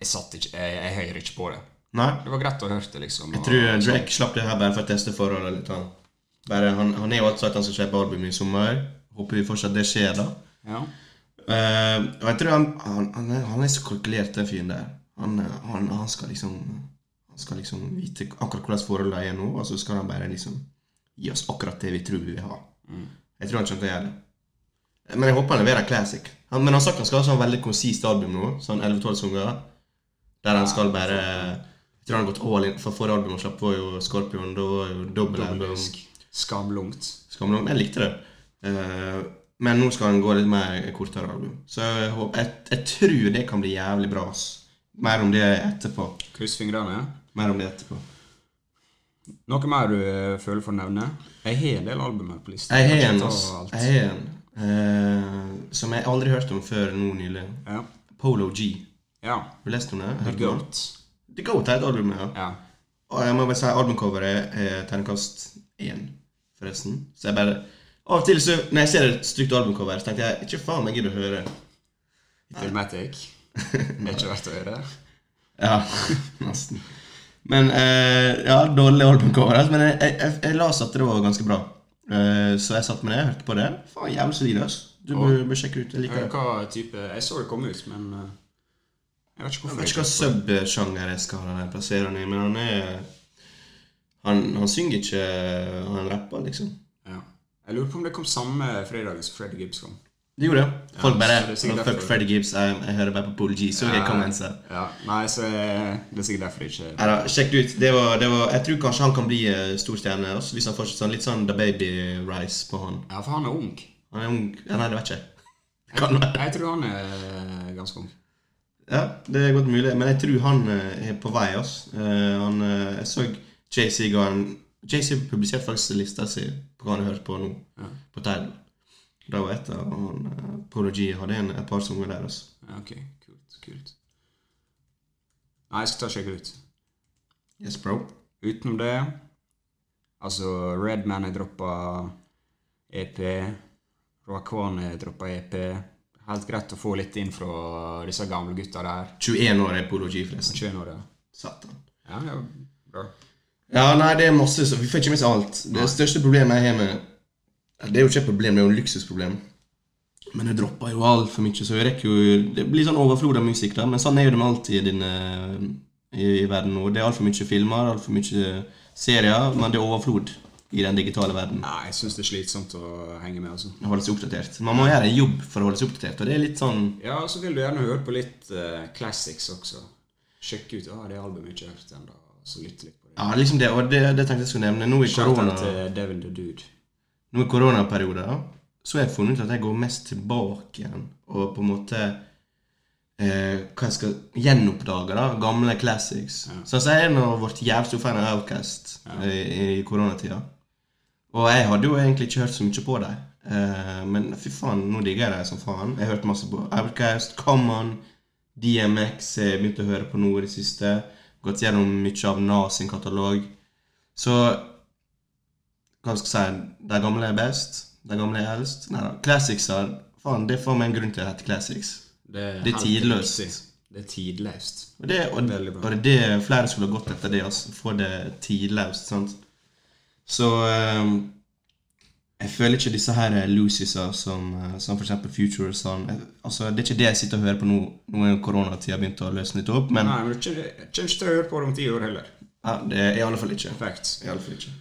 jeg satt ikke Jeg, jeg hører ikke på det. Nei. Det var greit å høre det, liksom. Jeg tror Drake slapp det her bare for å teste forholdet litt. Han. Bare, han, han er jo alltid sagt han skal slippe album i sommer. Håper vi fortsatt det skjer, da. Ja. Og jeg tror han, han, han, er, han er så kalkulert, den fyren der. Han, eh, han, han skal liksom Han skal liksom vite akkurat hvordan forholdene er nå, og så skal han bare liksom gi oss akkurat det vi tror vi vil ha. Jeg tror han kommer til å gjøre det. Men jeg håper han leverer classic. Han, men han sagt han skal ha sånn veldig konsist album nå, sånn 11-12 sanger, der han skal bare Jeg tror han har gått all in. For forrige album han slapp var jo Scorpion, da var jo dobbel album. Skamlungt. Skamlungt. Jeg likte det. Eh, men nå skal han gå litt mer kortere album. Så jeg, håper, jeg, jeg tror det kan bli jævlig bra. ass. Mer om det etterpå. Kryss fingrene. Mer om det etterpå. Noe mer du eh, føler for å nevne? Jeg har en del album her på lista. Jeg har en, ass. Jeg har en. Uh, som jeg aldri hørte om før nå nylig. Ja. Polo G. ja. Har du lest om det? The? Goat. The Goat er et album, ja. Ja. Og jeg må bare si albumcoveret er terningkast én, forresten. Så jeg bare Av og til så, når jeg ser et stygt albumcover, så tenker jeg ikke faen meg gidder å høre. Filmatic. Det er ikke verdt å høre. <laughs> Ja, nesten. Men eh, Ja, dårlig albumcover. altså, Men jeg, jeg, jeg, jeg las at det var ganske bra. Eh, så jeg satt meg ned, hørte på det. Faen, jævlig solid. ass. Du bør, bør sjekke ut. Jeg liker det. Hva type Jeg så det komme ut, men eh, jeg vet ikke Jeg hvorfor. vet ikke hva subsjanger jeg skal plassere han i, men han er Han, han synger ikke Han rapper, liksom. Ja. Jeg lurer på om det kom samme fredag som Freddy Gibbs kom. Det gjorde det. Folk bare ja, det Fuck Freddy Gibbs, jeg, jeg hører bare på Pool G. Så jeg kom her. Ja, Nei, så det er sikkert derfor jeg ikke Neida, sjekk det ut. Det var, det var, jeg tror kanskje han kan bli eh, stor stjerne også, hvis han fortsetter sånn, litt sånn The Baby Rise på han. Ja, for han er ung. Han er ung. Ja, nei, det vet ikke jeg. Kan være. Jeg tror han er ganske ung. Ja, det er godt mulig. Men jeg tror han eh, er på vei. Altså. han, eh, jeg så Jay Seagarden en JC publiserte faktisk lista si på hva han har hørt på nå, Ja. på Tidal. Da var et av han, uh, Polo G hadde en, et par sanger der. Altså. Ja, ok, kult, kult. Nei, jeg skal ta og sjekke ut. Yes, bro. Utenom det Altså, Redman har droppa EP. Roakwan har droppa EP. Helt greit å få litt inn fra disse gamle gutta der. 21 år er Polo G, forresten. 21 år, ja. Satan. Ja, ja, bra. Ja, nei, det er masse, så vi får ikke med seg alt. Det største problemet jeg har med Det er jo ikke et problem, det er jo en luksusproblem. Men jeg dropper jo altfor mye, så jeg rekker jo Det blir sånn overflod av musikk, da. Men sånn er jo det med alt i, din, eh, i, i verden nå. Det er altfor mye filmer, altfor mye serier, men det er overflod i den digitale verden. Nei, jeg syns det er slitsomt å henge med, altså. Holde seg oppdatert. Man må gjøre en jobb for å holde seg oppdatert, og det er litt sånn Ja, så vil du gjerne høre på litt uh, classics også. Sjekke ut ah, det albumet ikke hørt ennå. Så lytte litt. Ja, liksom det, og det, det tenkte jeg skulle nevne. Nå i korona til Devil the Dude. Nå i koronaperioder så har jeg funnet ut at jeg går mest tilbake igjen og på en måte eh, Hva jeg skal gjenoppdage, da. Gamle classics. Ja. Som jeg har vært jævlig stor fan av Outcast i, i koronatida. Og jeg hadde jo egentlig ikke hørt så mye på dem. Eh, men fy faen, nå digger jeg dem som faen. Jeg har hørt masse på Outcast, Common, DMX jeg begynte å høre på nå i det siste. Gått gjennom mye av Nas sin katalog. Så hva skal jeg si De gamle er best. De gamle er eldst. Nei da. Classicser Faen, det får meg en grunn til å hete classics. Det er, Det er tidløst. Viktig. Det er tidløst. Og det, og, og det det flere skulle ha gått etter det. Altså. Få det tidløst. sant? Så ehm, jeg føler ikke disse her Lucysa som, eh, som eksempel Future og sånn. Altså, det er ikke det jeg sitter og hører på nå. Nå er koronatida begynt å løsne litt opp, men Nei, men du kommer ikke til å høre på det om ti år heller. ja, det er i alle fall ikke. Facts. I alle fall ikke.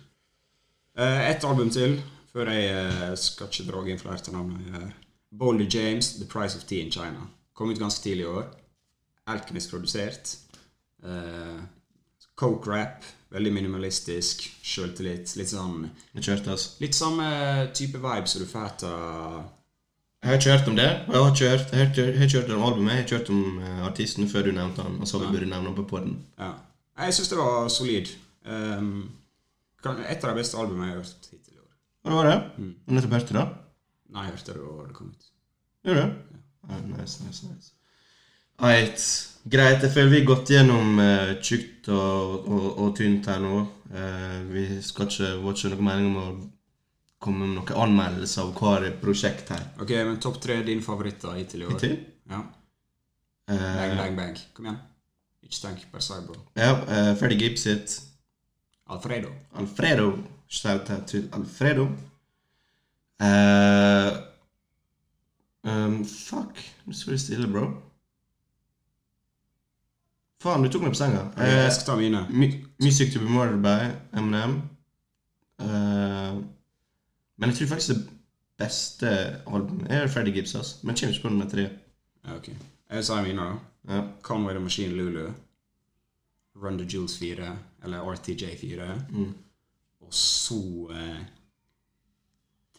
Et Ett album til, før jeg eh, skal ikke dra inn flere navnet her. Boldy James, The Price of Tea in China. Kom ut ganske tidlig i år. Alchemist produsert. Uh, Coke rap. Veldig minimalistisk. Sjøltillit. Litt sånn Jeg altså. Litt samme type vibe som du får av Jeg har ikke hørt om det. og Jeg har ikke hørt, jeg har ikke, jeg har ikke hørt om albumet. Jeg har ikke hørt om eh, artisten før du nevnte han. Og så vi burde nevne ham på poden. Ja. Jeg syns det var solid. Um, et av de beste albumene jeg har hørt hittil i år. Hva var det? Mm. Nettopp hørt det? Nei, jeg hørte det da det kom ut. Gjør du? Ja, nice, nice, nice. Eit. Greit, jeg føler vi har gått gjennom uh, tjukt og, og, og tynt her nå. Uh, vi skal ikke, var ikke noe mening om å komme med noen anmeldelse av hver prosjekt her. Ok, men topp tre dine favoritter hittil i år? Hittil? Ja. Uh, Bang, bang, bang. Kom igjen. Ikke tenk per Cyber. ja, uh, Freddy Gibbs sitt Alfredo. Alfredo. Shout out til Alfredo. Uh, um, fuck. Nå står det stille, bro. Faen, du tok meg på senga. Jeg Eh, skal ta mine. mu- Music to be murdered by Eminem. Uh, men jeg tror faktisk det beste albumet er Freddy Gibbs. ass. Men jeg kommer ikke på nummer tre. Ja, ok. Jeg sa mine, da. Ja. Conway the Machine Lulu. Run the Jules 4, eller RTJ 4. Mm. Og så eh,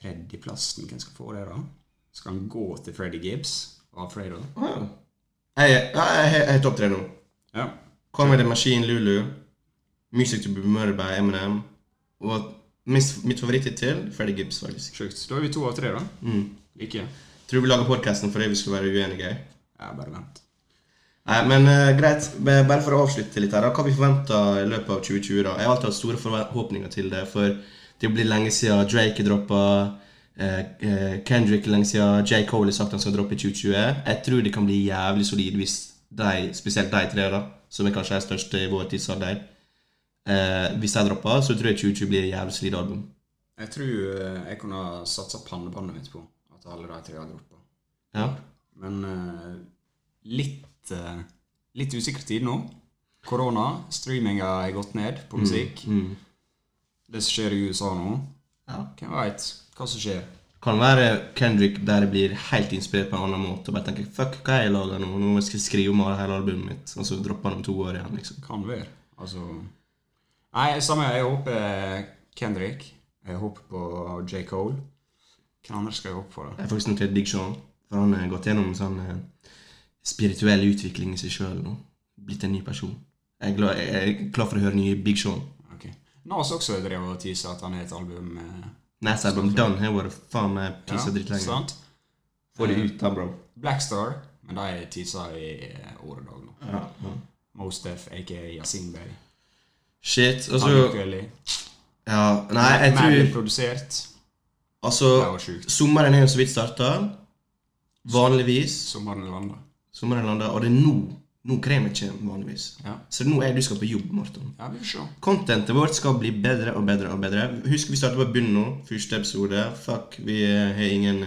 Tredjeplassen, hvem skal få det, da? Skal han gå til Freddy Gibbs og Alfredo? Oh, Jeg, jeg, jeg, jeg er topp tre nå. Ja. With the Machine Lulu. Music to be murdered by Eminem. Og mitt, mitt favoritttittel Freddy Gibbs, faktisk. Sjukt. Da er vi to av tre, da. Mm. Like. Tror vi lager podkasten fordi vi skal være uenige. Ja, bare vent. Nei, men uh, greit. Bare for å avslutte litt her, da. Hva vi forventer i løpet av 2020? da? Jeg har alltid hatt store forhåpninger til det. For det blir lenge siden Drake droppa. Uh, eh, Kendrick er lenge siden J. Cole har sagt han skal droppe i 2020. Jeg tror det kan bli jævlig solid hvis de, spesielt de tre, da, som er kanskje er største i vår tidsalder eh, Hvis de dropper, så tror jeg 2020 blir et jævlig solid album. Jeg tror eh, jeg kunne ha satsa pannebåndet mitt på at alle de tre har droppa. Ja. Men eh, litt eh, Litt usikker tid nå. Korona. Streaminga er gått ned på musikk. Mm. Det som skjer i USA nå Ja. Hvem veit hva som skjer? Kan være Kendrick der jeg blir helt inspirert på en annen måte. Og bare tenker fuck, hva er jeg lager nå? Nå skal jeg skrive om hele albumet mitt. Og så dropper han om to år igjen, liksom. Kan være. Altså Nei, samme. Jeg håper Kendrick. Jeg håper på J. Cole. Hvem andre skal jeg håpe på, da? Jeg har faktisk notert Big Sean. For han har gått gjennom sånn eh, spirituell utvikling i seg sjøl nå. Blitt en ny person. Jeg er, glad, jeg er klar for å høre nye Big Sean. Ok. Nas også drev og tisa at han har et album eh, Album, Done, har vært faen meg pissa drittlenge. sant? Få det ut, da, bro. Blackstar, men de er tisa i eh, år og dag nå. Ja, ja. Mostef, aka Yasin Bey. Shit. Og Han er så. Ja, nei, jeg tror Mer produsert. Altså, sommeren er jo så vidt starta. Vanligvis. Sommeren landa. Sommeren landa, og det er nå nå krever vi ikke vanligvis. Ja. Så nå er du skal på jobb, Morten. ja, vi får. Contentet vårt skal bli bedre og bedre og bedre. Husk vi starter på bunnen nå. Første episode. Fuck, vi eh, har ingen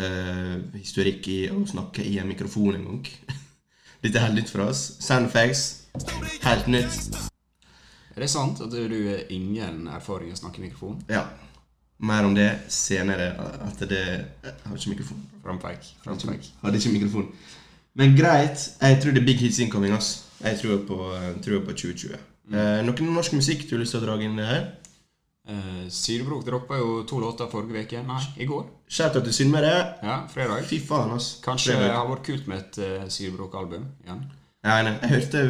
uh, historikk i å snakke i en mikrofon engang. Dette er helt nytt for oss. Sandfags. Helt nytt. Er det sant at du har ingen erfaring i å snakke i mikrofon? Ja. Mer om det senere. At det Jeg har ikke mikrofon. Frampeik. Hadde ikke mikrofon. Men greit. Jeg tror det er big hits incoming. ass. Jeg tror på, tror på 2020. Eh, noen norsk musikk du har lyst til å dra inn det her? Eh, Syrebrok droppa jo to låter forrige uke. Nei, i går. Shout-out til Sunnmøre. Ja, fredag. Fy faen, ass. Kanskje det har vært kult med et uh, Syrebrok-album igjen. Ja, nei, jeg hørte,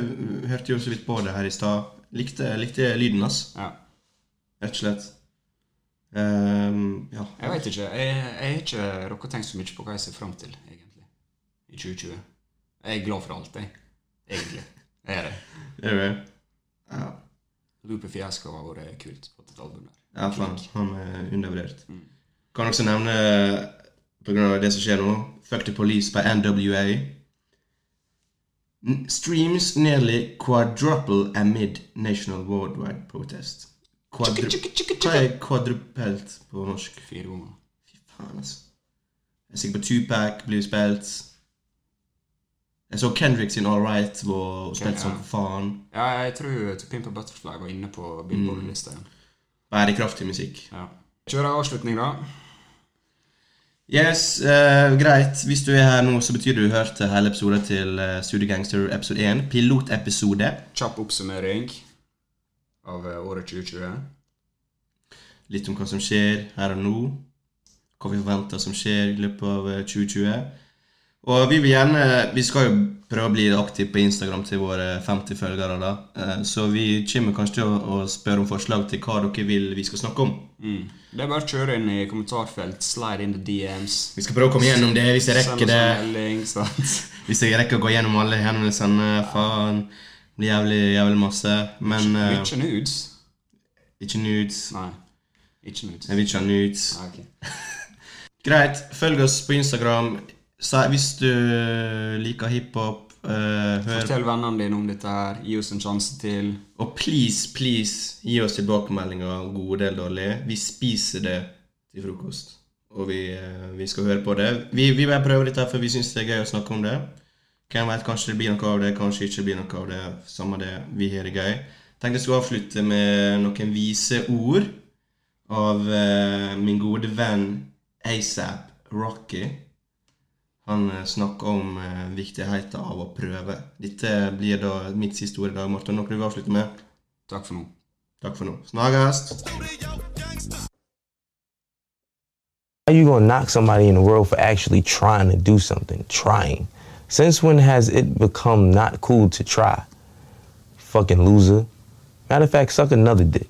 hørte jo så vidt på det her i stad. Likte, likte lyden, ass. Ja. Rett og slett. Um, ja. Jeg vet ikke. Jeg har ikke rukket å tenke så mye på hva jeg ser fram til, egentlig, i 2020. Jeg er glad for alt, jeg. Egentlig. Jeg er det. Er det? Ja. Lupe Fiasco har vært kult. på et album der. Ja, faen. Han er undervurdert. Mm. Kan også nevne, på av det som skjer nå, Fuck the Police by NWA. Streams nearly quadruple amid national worldwide protest. Quadru Hva er kvadrupelt på norsk? Fire ganger. Fy faen, altså. Jeg er sikker på Tupac blir spilt. Jeg så Kendrick sin All Right var spilt som ja. faen. Ja, jeg tror Pimp a Butterfly var inne på Billboard-lista igjen. Bærekraftig musikk. Ja. Kjører avslutning, da. Yes, uh, greit. Hvis du er her nå, så betyr det du hørte hele episoden til uh, Studio Gangster episode 1. Pilotepisode. Kjapp oppsummering av uh, året 2020. Litt om hva som skjer her og nå. Hva vi forventer som skjer i løpet av eh, 2020. Og vi vil gjerne Vi skal jo prøve å bli aktive på Instagram til våre 50 følgere. da. Eh, Så vi kommer kanskje til å, spørre om forslag til hva dere vil vi skal snakke om. Mm. Det er bare å kjøre inn i kommentarfelt, slide in the DMs. Vi skal prøve å komme gjennom det hvis jeg rekker det. melding. <laughs> Hvis jeg rekker å gå gjennom alle henvendelsene. Faen. Det blir jævlig, jævlig masse. Men Ikke Mye nudes? ikke nudes. Nei. Ikke nudes. Jeg vil ikke ha nudes. Ah, okay. <laughs> Greit, følg oss på Instagram. Så hvis du liker hiphop, uh, hør Fortell vennene dine om dette her. Gi oss en sjanse til. Og please, please, gi oss tilbakemeldinger, gode eller dårlige. Vi spiser det til frokost. Og vi, uh, vi skal høre på det. Vi, vi bare prøver dette for vi syns det er gøy å snakke om det. Hvem vet, kanskje det blir noe av det, kanskje ikke blir noe av det. Samme det, vi har det gøy. Tenkte jeg skulle avslutte med noen vise ord av uh, min gode venn ASAP Rocky. Han eh, snakker om eh, viktigheten av å prøve. Dette blir da mitt siste ord i dag, Morten. Noe du vil avslutte med? Takk for nå. Takk for nå. Snakkes! How you gonna knock somebody in the world for actually trying to do something? Trying. Since when has it become not cool to try? Fucking loser. Matter of fact, suck another dick.